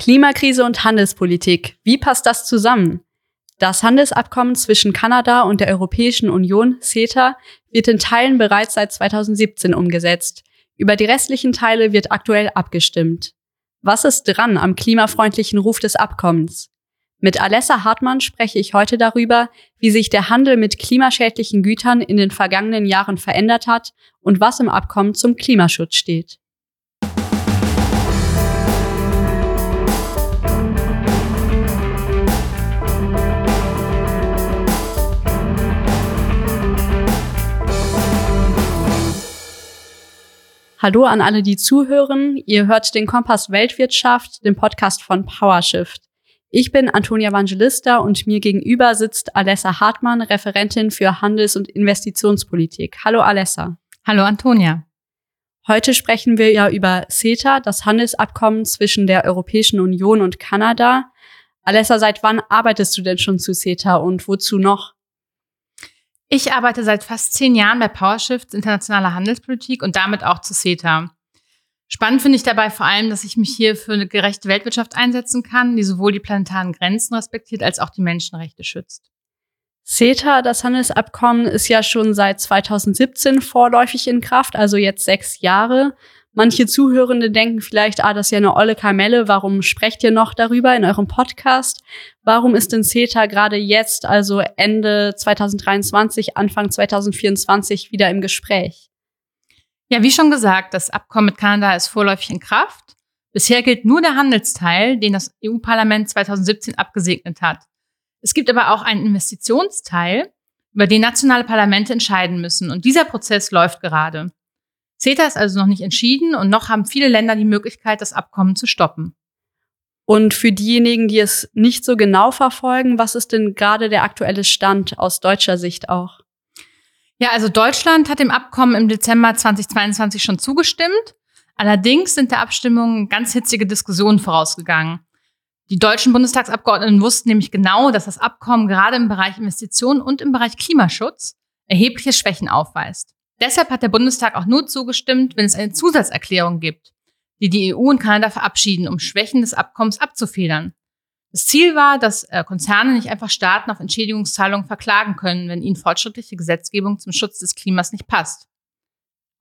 Klimakrise und Handelspolitik. Wie passt das zusammen? Das Handelsabkommen zwischen Kanada und der Europäischen Union, CETA, wird in Teilen bereits seit 2017 umgesetzt. Über die restlichen Teile wird aktuell abgestimmt. Was ist dran am klimafreundlichen Ruf des Abkommens? Mit Alessa Hartmann spreche ich heute darüber, wie sich der Handel mit klimaschädlichen Gütern in den vergangenen Jahren verändert hat und was im Abkommen zum Klimaschutz steht. Hallo an alle, die zuhören. Ihr hört den Kompass Weltwirtschaft, den Podcast von PowerShift. Ich bin Antonia Evangelista und mir gegenüber sitzt Alessa Hartmann, Referentin für Handels- und Investitionspolitik. Hallo Alessa. Hallo Antonia. Heute sprechen wir ja über CETA, das Handelsabkommen zwischen der Europäischen Union und Kanada. Alessa, seit wann arbeitest du denn schon zu CETA und wozu noch? Ich arbeite seit fast zehn Jahren bei PowerShift internationaler Handelspolitik und damit auch zu CETA. Spannend finde ich dabei vor allem, dass ich mich hier für eine gerechte Weltwirtschaft einsetzen kann, die sowohl die planetaren Grenzen respektiert als auch die Menschenrechte schützt. CETA, das Handelsabkommen, ist ja schon seit 2017 vorläufig in Kraft, also jetzt sechs Jahre. Manche Zuhörende denken vielleicht, ah, das ist ja eine olle Kamelle, warum sprecht ihr noch darüber in eurem Podcast? Warum ist denn CETA gerade jetzt, also Ende 2023, Anfang 2024 wieder im Gespräch? Ja, wie schon gesagt, das Abkommen mit Kanada ist vorläufig in Kraft. Bisher gilt nur der Handelsteil, den das EU-Parlament 2017 abgesegnet hat. Es gibt aber auch einen Investitionsteil, über den nationale Parlamente entscheiden müssen. Und dieser Prozess läuft gerade. CETA ist also noch nicht entschieden und noch haben viele Länder die Möglichkeit, das Abkommen zu stoppen. Und für diejenigen, die es nicht so genau verfolgen, was ist denn gerade der aktuelle Stand aus deutscher Sicht auch? Ja, also Deutschland hat dem Abkommen im Dezember 2022 schon zugestimmt. Allerdings sind der Abstimmung ganz hitzige Diskussionen vorausgegangen. Die deutschen Bundestagsabgeordneten wussten nämlich genau, dass das Abkommen gerade im Bereich Investitionen und im Bereich Klimaschutz erhebliche Schwächen aufweist. Deshalb hat der Bundestag auch nur zugestimmt, wenn es eine Zusatzerklärung gibt, die die EU und Kanada verabschieden, um Schwächen des Abkommens abzufedern. Das Ziel war, dass äh, Konzerne nicht einfach Staaten auf Entschädigungszahlungen verklagen können, wenn ihnen fortschrittliche Gesetzgebung zum Schutz des Klimas nicht passt.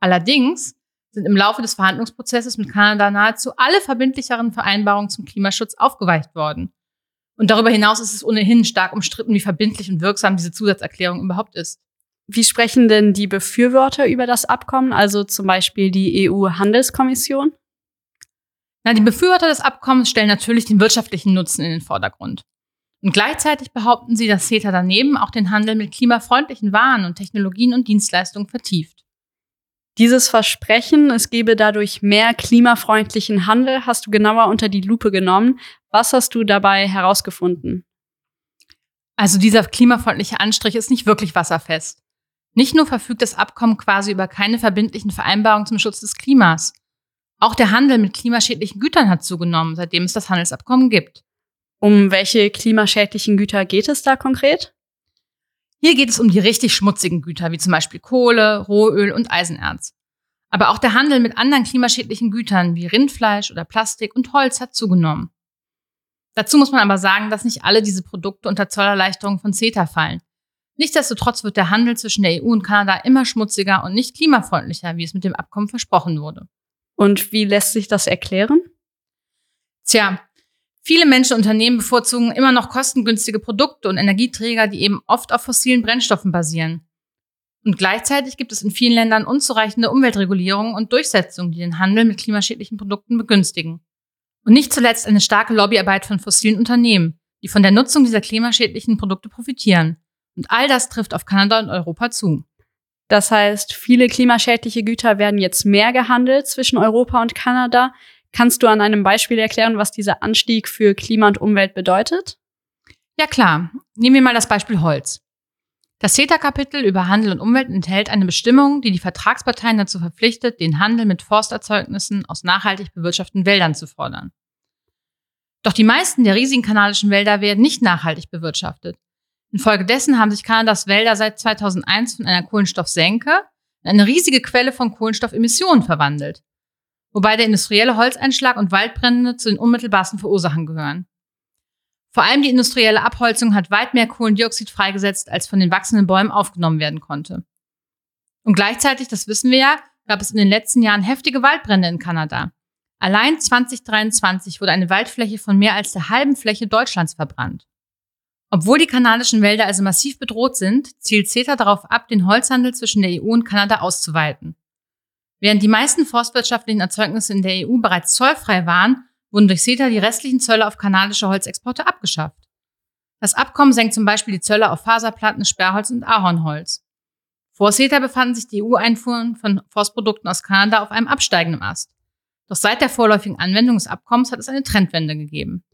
Allerdings sind im Laufe des Verhandlungsprozesses mit Kanada nahezu alle verbindlicheren Vereinbarungen zum Klimaschutz aufgeweicht worden. Und darüber hinaus ist es ohnehin stark umstritten, wie verbindlich und wirksam diese Zusatzerklärung überhaupt ist. Wie sprechen denn die Befürworter über das Abkommen, also zum Beispiel die EU-Handelskommission? Na, die Befürworter des Abkommens stellen natürlich den wirtschaftlichen Nutzen in den Vordergrund. Und gleichzeitig behaupten sie, dass CETA daneben auch den Handel mit klimafreundlichen Waren und Technologien und Dienstleistungen vertieft. Dieses Versprechen, es gebe dadurch mehr klimafreundlichen Handel, hast du genauer unter die Lupe genommen. Was hast du dabei herausgefunden? Also dieser klimafreundliche Anstrich ist nicht wirklich wasserfest. Nicht nur verfügt das Abkommen quasi über keine verbindlichen Vereinbarungen zum Schutz des Klimas. Auch der Handel mit klimaschädlichen Gütern hat zugenommen, seitdem es das Handelsabkommen gibt. Um welche klimaschädlichen Güter geht es da konkret? Hier geht es um die richtig schmutzigen Güter, wie zum Beispiel Kohle, Rohöl und Eisenerz. Aber auch der Handel mit anderen klimaschädlichen Gütern wie Rindfleisch oder Plastik und Holz hat zugenommen. Dazu muss man aber sagen, dass nicht alle diese Produkte unter Zollerleichterungen von CETA fallen. Nichtsdestotrotz wird der Handel zwischen der EU und Kanada immer schmutziger und nicht klimafreundlicher, wie es mit dem Abkommen versprochen wurde. Und wie lässt sich das erklären? Tja, viele Menschen und Unternehmen bevorzugen immer noch kostengünstige Produkte und Energieträger, die eben oft auf fossilen Brennstoffen basieren. Und gleichzeitig gibt es in vielen Ländern unzureichende Umweltregulierungen und Durchsetzungen, die den Handel mit klimaschädlichen Produkten begünstigen. Und nicht zuletzt eine starke Lobbyarbeit von fossilen Unternehmen, die von der Nutzung dieser klimaschädlichen Produkte profitieren. Und all das trifft auf Kanada und Europa zu. Das heißt, viele klimaschädliche Güter werden jetzt mehr gehandelt zwischen Europa und Kanada. Kannst du an einem Beispiel erklären, was dieser Anstieg für Klima und Umwelt bedeutet? Ja klar. Nehmen wir mal das Beispiel Holz. Das CETA-Kapitel über Handel und Umwelt enthält eine Bestimmung, die die Vertragsparteien dazu verpflichtet, den Handel mit Forsterzeugnissen aus nachhaltig bewirtschafteten Wäldern zu fordern. Doch die meisten der riesigen kanadischen Wälder werden nicht nachhaltig bewirtschaftet. Infolgedessen haben sich Kanadas Wälder seit 2001 von einer Kohlenstoffsenke in eine riesige Quelle von Kohlenstoffemissionen verwandelt. wobei der industrielle Holzeinschlag und Waldbrände zu den unmittelbarsten Verursachern gehören. Vor allem die industrielle Abholzung hat weit mehr Kohlendioxid freigesetzt, als von den wachsenden Bäumen aufgenommen werden konnte. Und gleichzeitig, das wissen wir ja, gab es in den letzten Jahren heftige Waldbrände in Kanada. Allein 2023 wurde eine Waldfläche von mehr als der halben Fläche Deutschlands verbrannt. Obwohl die kanadischen Wälder also massiv bedroht sind, zielt CETA darauf ab, den Holzhandel zwischen der EU und Kanada auszuweiten. Während die meisten forstwirtschaftlichen Erzeugnisse in der EU bereits zollfrei waren, wurden durch CETA die restlichen Zölle auf kanadische Holzexporte abgeschafft. Das Abkommen senkt zum Beispiel die Zölle auf Faserplatten, Sperrholz und Ahornholz. Vor CETA befanden sich die EU-Einfuhren von Forstprodukten aus Kanada auf einem absteigenden Ast. Doch seit der vorläufigen Anwendung des Abkommens hat es eine Trendwende gegeben.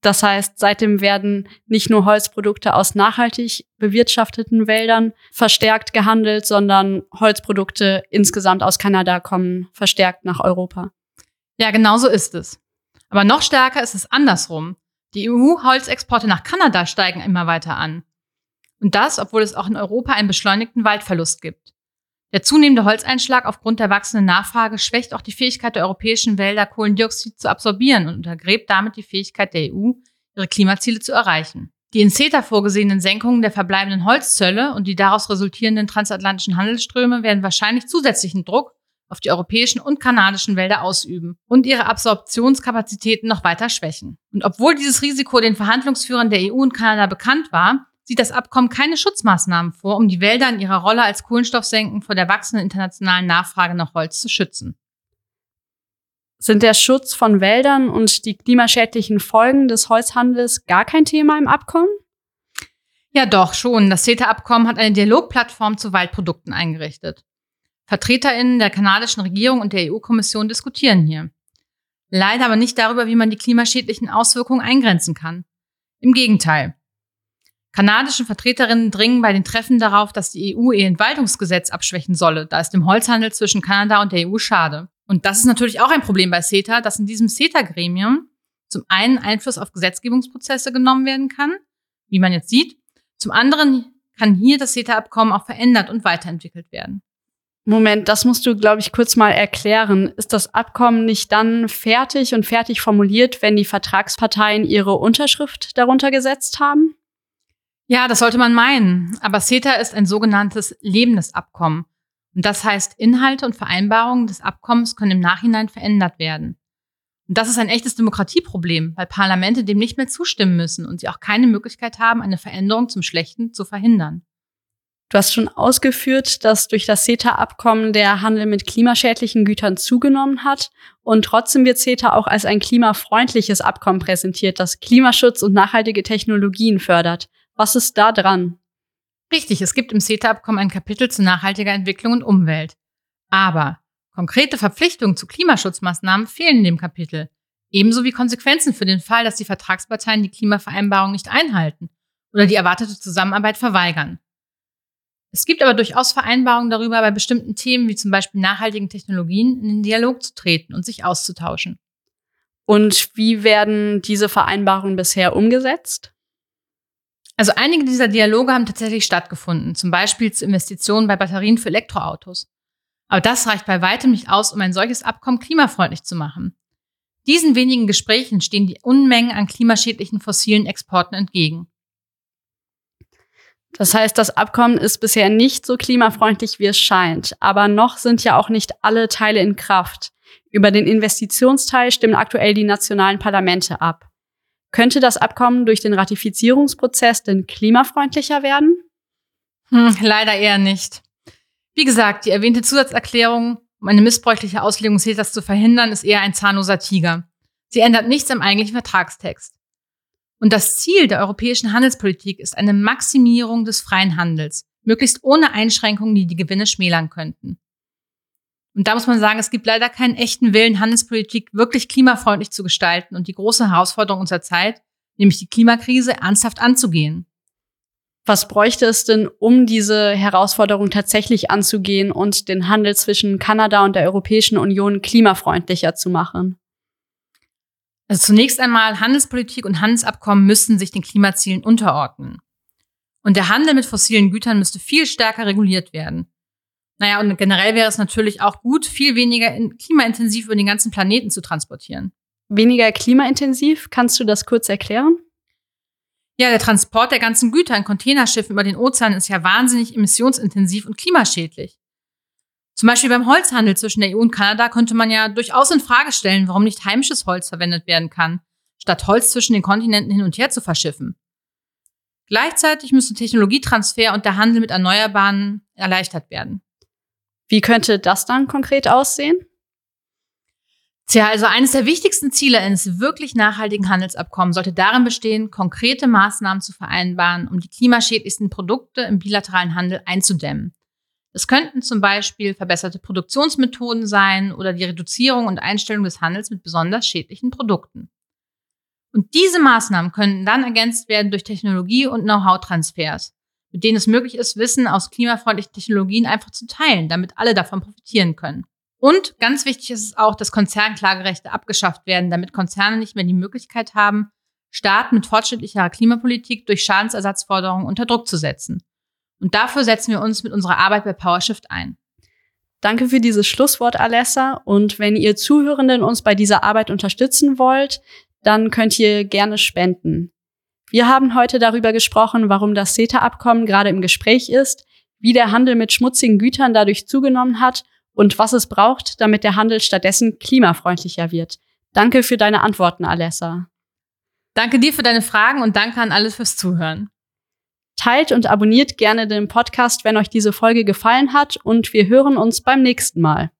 Das heißt, seitdem werden nicht nur Holzprodukte aus nachhaltig bewirtschafteten Wäldern verstärkt gehandelt, sondern Holzprodukte insgesamt aus Kanada kommen verstärkt nach Europa. Ja, genau so ist es. Aber noch stärker ist es andersrum. Die EU-Holzexporte nach Kanada steigen immer weiter an. Und das, obwohl es auch in Europa einen beschleunigten Waldverlust gibt. Der zunehmende Holzeinschlag aufgrund der wachsenden Nachfrage schwächt auch die Fähigkeit der europäischen Wälder, Kohlendioxid zu absorbieren und untergräbt damit die Fähigkeit der EU, ihre Klimaziele zu erreichen. Die in CETA vorgesehenen Senkungen der verbleibenden Holzzölle und die daraus resultierenden transatlantischen Handelsströme werden wahrscheinlich zusätzlichen Druck auf die europäischen und kanadischen Wälder ausüben und ihre Absorptionskapazitäten noch weiter schwächen. Und obwohl dieses Risiko den Verhandlungsführern der EU und Kanada bekannt war, sieht das Abkommen keine Schutzmaßnahmen vor, um die Wälder in ihrer Rolle als Kohlenstoffsenken vor der wachsenden internationalen Nachfrage nach Holz zu schützen. Sind der Schutz von Wäldern und die klimaschädlichen Folgen des Holzhandels gar kein Thema im Abkommen? Ja, doch, schon. Das CETA-Abkommen hat eine Dialogplattform zu Waldprodukten eingerichtet. VertreterInnen der kanadischen Regierung und der EU-Kommission diskutieren hier. Leider aber nicht darüber, wie man die klimaschädlichen Auswirkungen eingrenzen kann. Im Gegenteil. Kanadische Vertreterinnen dringen bei den Treffen darauf, dass die EU ihr Entwaldungsgesetz abschwächen solle, da es dem Holzhandel zwischen Kanada und der EU schade. Und das ist natürlich auch ein Problem bei CETA, dass in diesem CETA-Gremium zum einen Einfluss auf Gesetzgebungsprozesse genommen werden kann, wie man jetzt sieht. Zum anderen kann hier das CETA-Abkommen auch verändert und weiterentwickelt werden. Moment, das musst du, glaube ich, kurz mal erklären. Ist das Abkommen nicht dann fertig und fertig formuliert, wenn die Vertragsparteien ihre Unterschrift darunter gesetzt haben? Ja, das sollte man meinen. Aber CETA ist ein sogenanntes lebendes Abkommen. Und das heißt, Inhalte und Vereinbarungen des Abkommens können im Nachhinein verändert werden. Und das ist ein echtes Demokratieproblem, weil Parlamente dem nicht mehr zustimmen müssen und sie auch keine Möglichkeit haben, eine Veränderung zum Schlechten zu verhindern. Du hast schon ausgeführt, dass durch das CETA-Abkommen der Handel mit klimaschädlichen Gütern zugenommen hat. Und trotzdem wird CETA auch als ein klimafreundliches Abkommen präsentiert, das Klimaschutz und nachhaltige Technologien fördert. Was ist da dran? Richtig, es gibt im CETA-Abkommen ein Kapitel zu nachhaltiger Entwicklung und Umwelt. Aber konkrete Verpflichtungen zu Klimaschutzmaßnahmen fehlen in dem Kapitel. Ebenso wie Konsequenzen für den Fall, dass die Vertragsparteien die Klimavereinbarung nicht einhalten oder die erwartete Zusammenarbeit verweigern. Es gibt aber durchaus Vereinbarungen darüber, bei bestimmten Themen wie zum Beispiel nachhaltigen Technologien in den Dialog zu treten und sich auszutauschen. Und wie werden diese Vereinbarungen bisher umgesetzt? Also einige dieser Dialoge haben tatsächlich stattgefunden, zum Beispiel zu Investitionen bei Batterien für Elektroautos. Aber das reicht bei weitem nicht aus, um ein solches Abkommen klimafreundlich zu machen. Diesen wenigen Gesprächen stehen die Unmengen an klimaschädlichen fossilen Exporten entgegen. Das heißt, das Abkommen ist bisher nicht so klimafreundlich, wie es scheint. Aber noch sind ja auch nicht alle Teile in Kraft. Über den Investitionsteil stimmen aktuell die nationalen Parlamente ab. Könnte das Abkommen durch den Ratifizierungsprozess denn klimafreundlicher werden? Hm, leider eher nicht. Wie gesagt, die erwähnte Zusatzerklärung, um eine missbräuchliche Auslegung CETAs zu verhindern, ist eher ein zahnloser Tiger. Sie ändert nichts am eigentlichen Vertragstext. Und das Ziel der europäischen Handelspolitik ist eine Maximierung des freien Handels, möglichst ohne Einschränkungen, die die Gewinne schmälern könnten. Und da muss man sagen, es gibt leider keinen echten Willen, Handelspolitik wirklich klimafreundlich zu gestalten und die große Herausforderung unserer Zeit, nämlich die Klimakrise, ernsthaft anzugehen. Was bräuchte es denn, um diese Herausforderung tatsächlich anzugehen und den Handel zwischen Kanada und der Europäischen Union klimafreundlicher zu machen? Also zunächst einmal, Handelspolitik und Handelsabkommen müssten sich den Klimazielen unterordnen. Und der Handel mit fossilen Gütern müsste viel stärker reguliert werden. Naja, und generell wäre es natürlich auch gut, viel weniger klimaintensiv über den ganzen Planeten zu transportieren. Weniger klimaintensiv, kannst du das kurz erklären? Ja, der Transport der ganzen Güter in Containerschiffen über den Ozean ist ja wahnsinnig emissionsintensiv und klimaschädlich. Zum Beispiel beim Holzhandel zwischen der EU und Kanada könnte man ja durchaus in Frage stellen, warum nicht heimisches Holz verwendet werden kann, statt Holz zwischen den Kontinenten hin und her zu verschiffen. Gleichzeitig müsste Technologietransfer und der Handel mit Erneuerbaren erleichtert werden. Wie könnte das dann konkret aussehen? Tja, also eines der wichtigsten Ziele eines wirklich nachhaltigen Handelsabkommens sollte darin bestehen, konkrete Maßnahmen zu vereinbaren, um die klimaschädlichsten Produkte im bilateralen Handel einzudämmen. Es könnten zum Beispiel verbesserte Produktionsmethoden sein oder die Reduzierung und Einstellung des Handels mit besonders schädlichen Produkten. Und diese Maßnahmen können dann ergänzt werden durch Technologie- und Know-how-Transfers, mit denen es möglich ist, Wissen aus klimafreundlichen Technologien einfach zu teilen, damit alle davon profitieren können. Und ganz wichtig ist es auch, dass Konzernklagerechte abgeschafft werden, damit Konzerne nicht mehr die Möglichkeit haben, Staaten mit fortschrittlicher Klimapolitik durch Schadensersatzforderungen unter Druck zu setzen. Und dafür setzen wir uns mit unserer Arbeit bei PowerShift ein. Danke für dieses Schlusswort, Alessa. Und wenn ihr Zuhörenden uns bei dieser Arbeit unterstützen wollt, dann könnt ihr gerne spenden. Wir haben heute darüber gesprochen, warum das CETA-Abkommen gerade im Gespräch ist, wie der Handel mit schmutzigen Gütern dadurch zugenommen hat und was es braucht, damit der Handel stattdessen klimafreundlicher wird. Danke für deine Antworten, Alessa. Danke dir für deine Fragen und danke an alle fürs Zuhören. Teilt und abonniert gerne den Podcast, wenn euch diese Folge gefallen hat und wir hören uns beim nächsten Mal.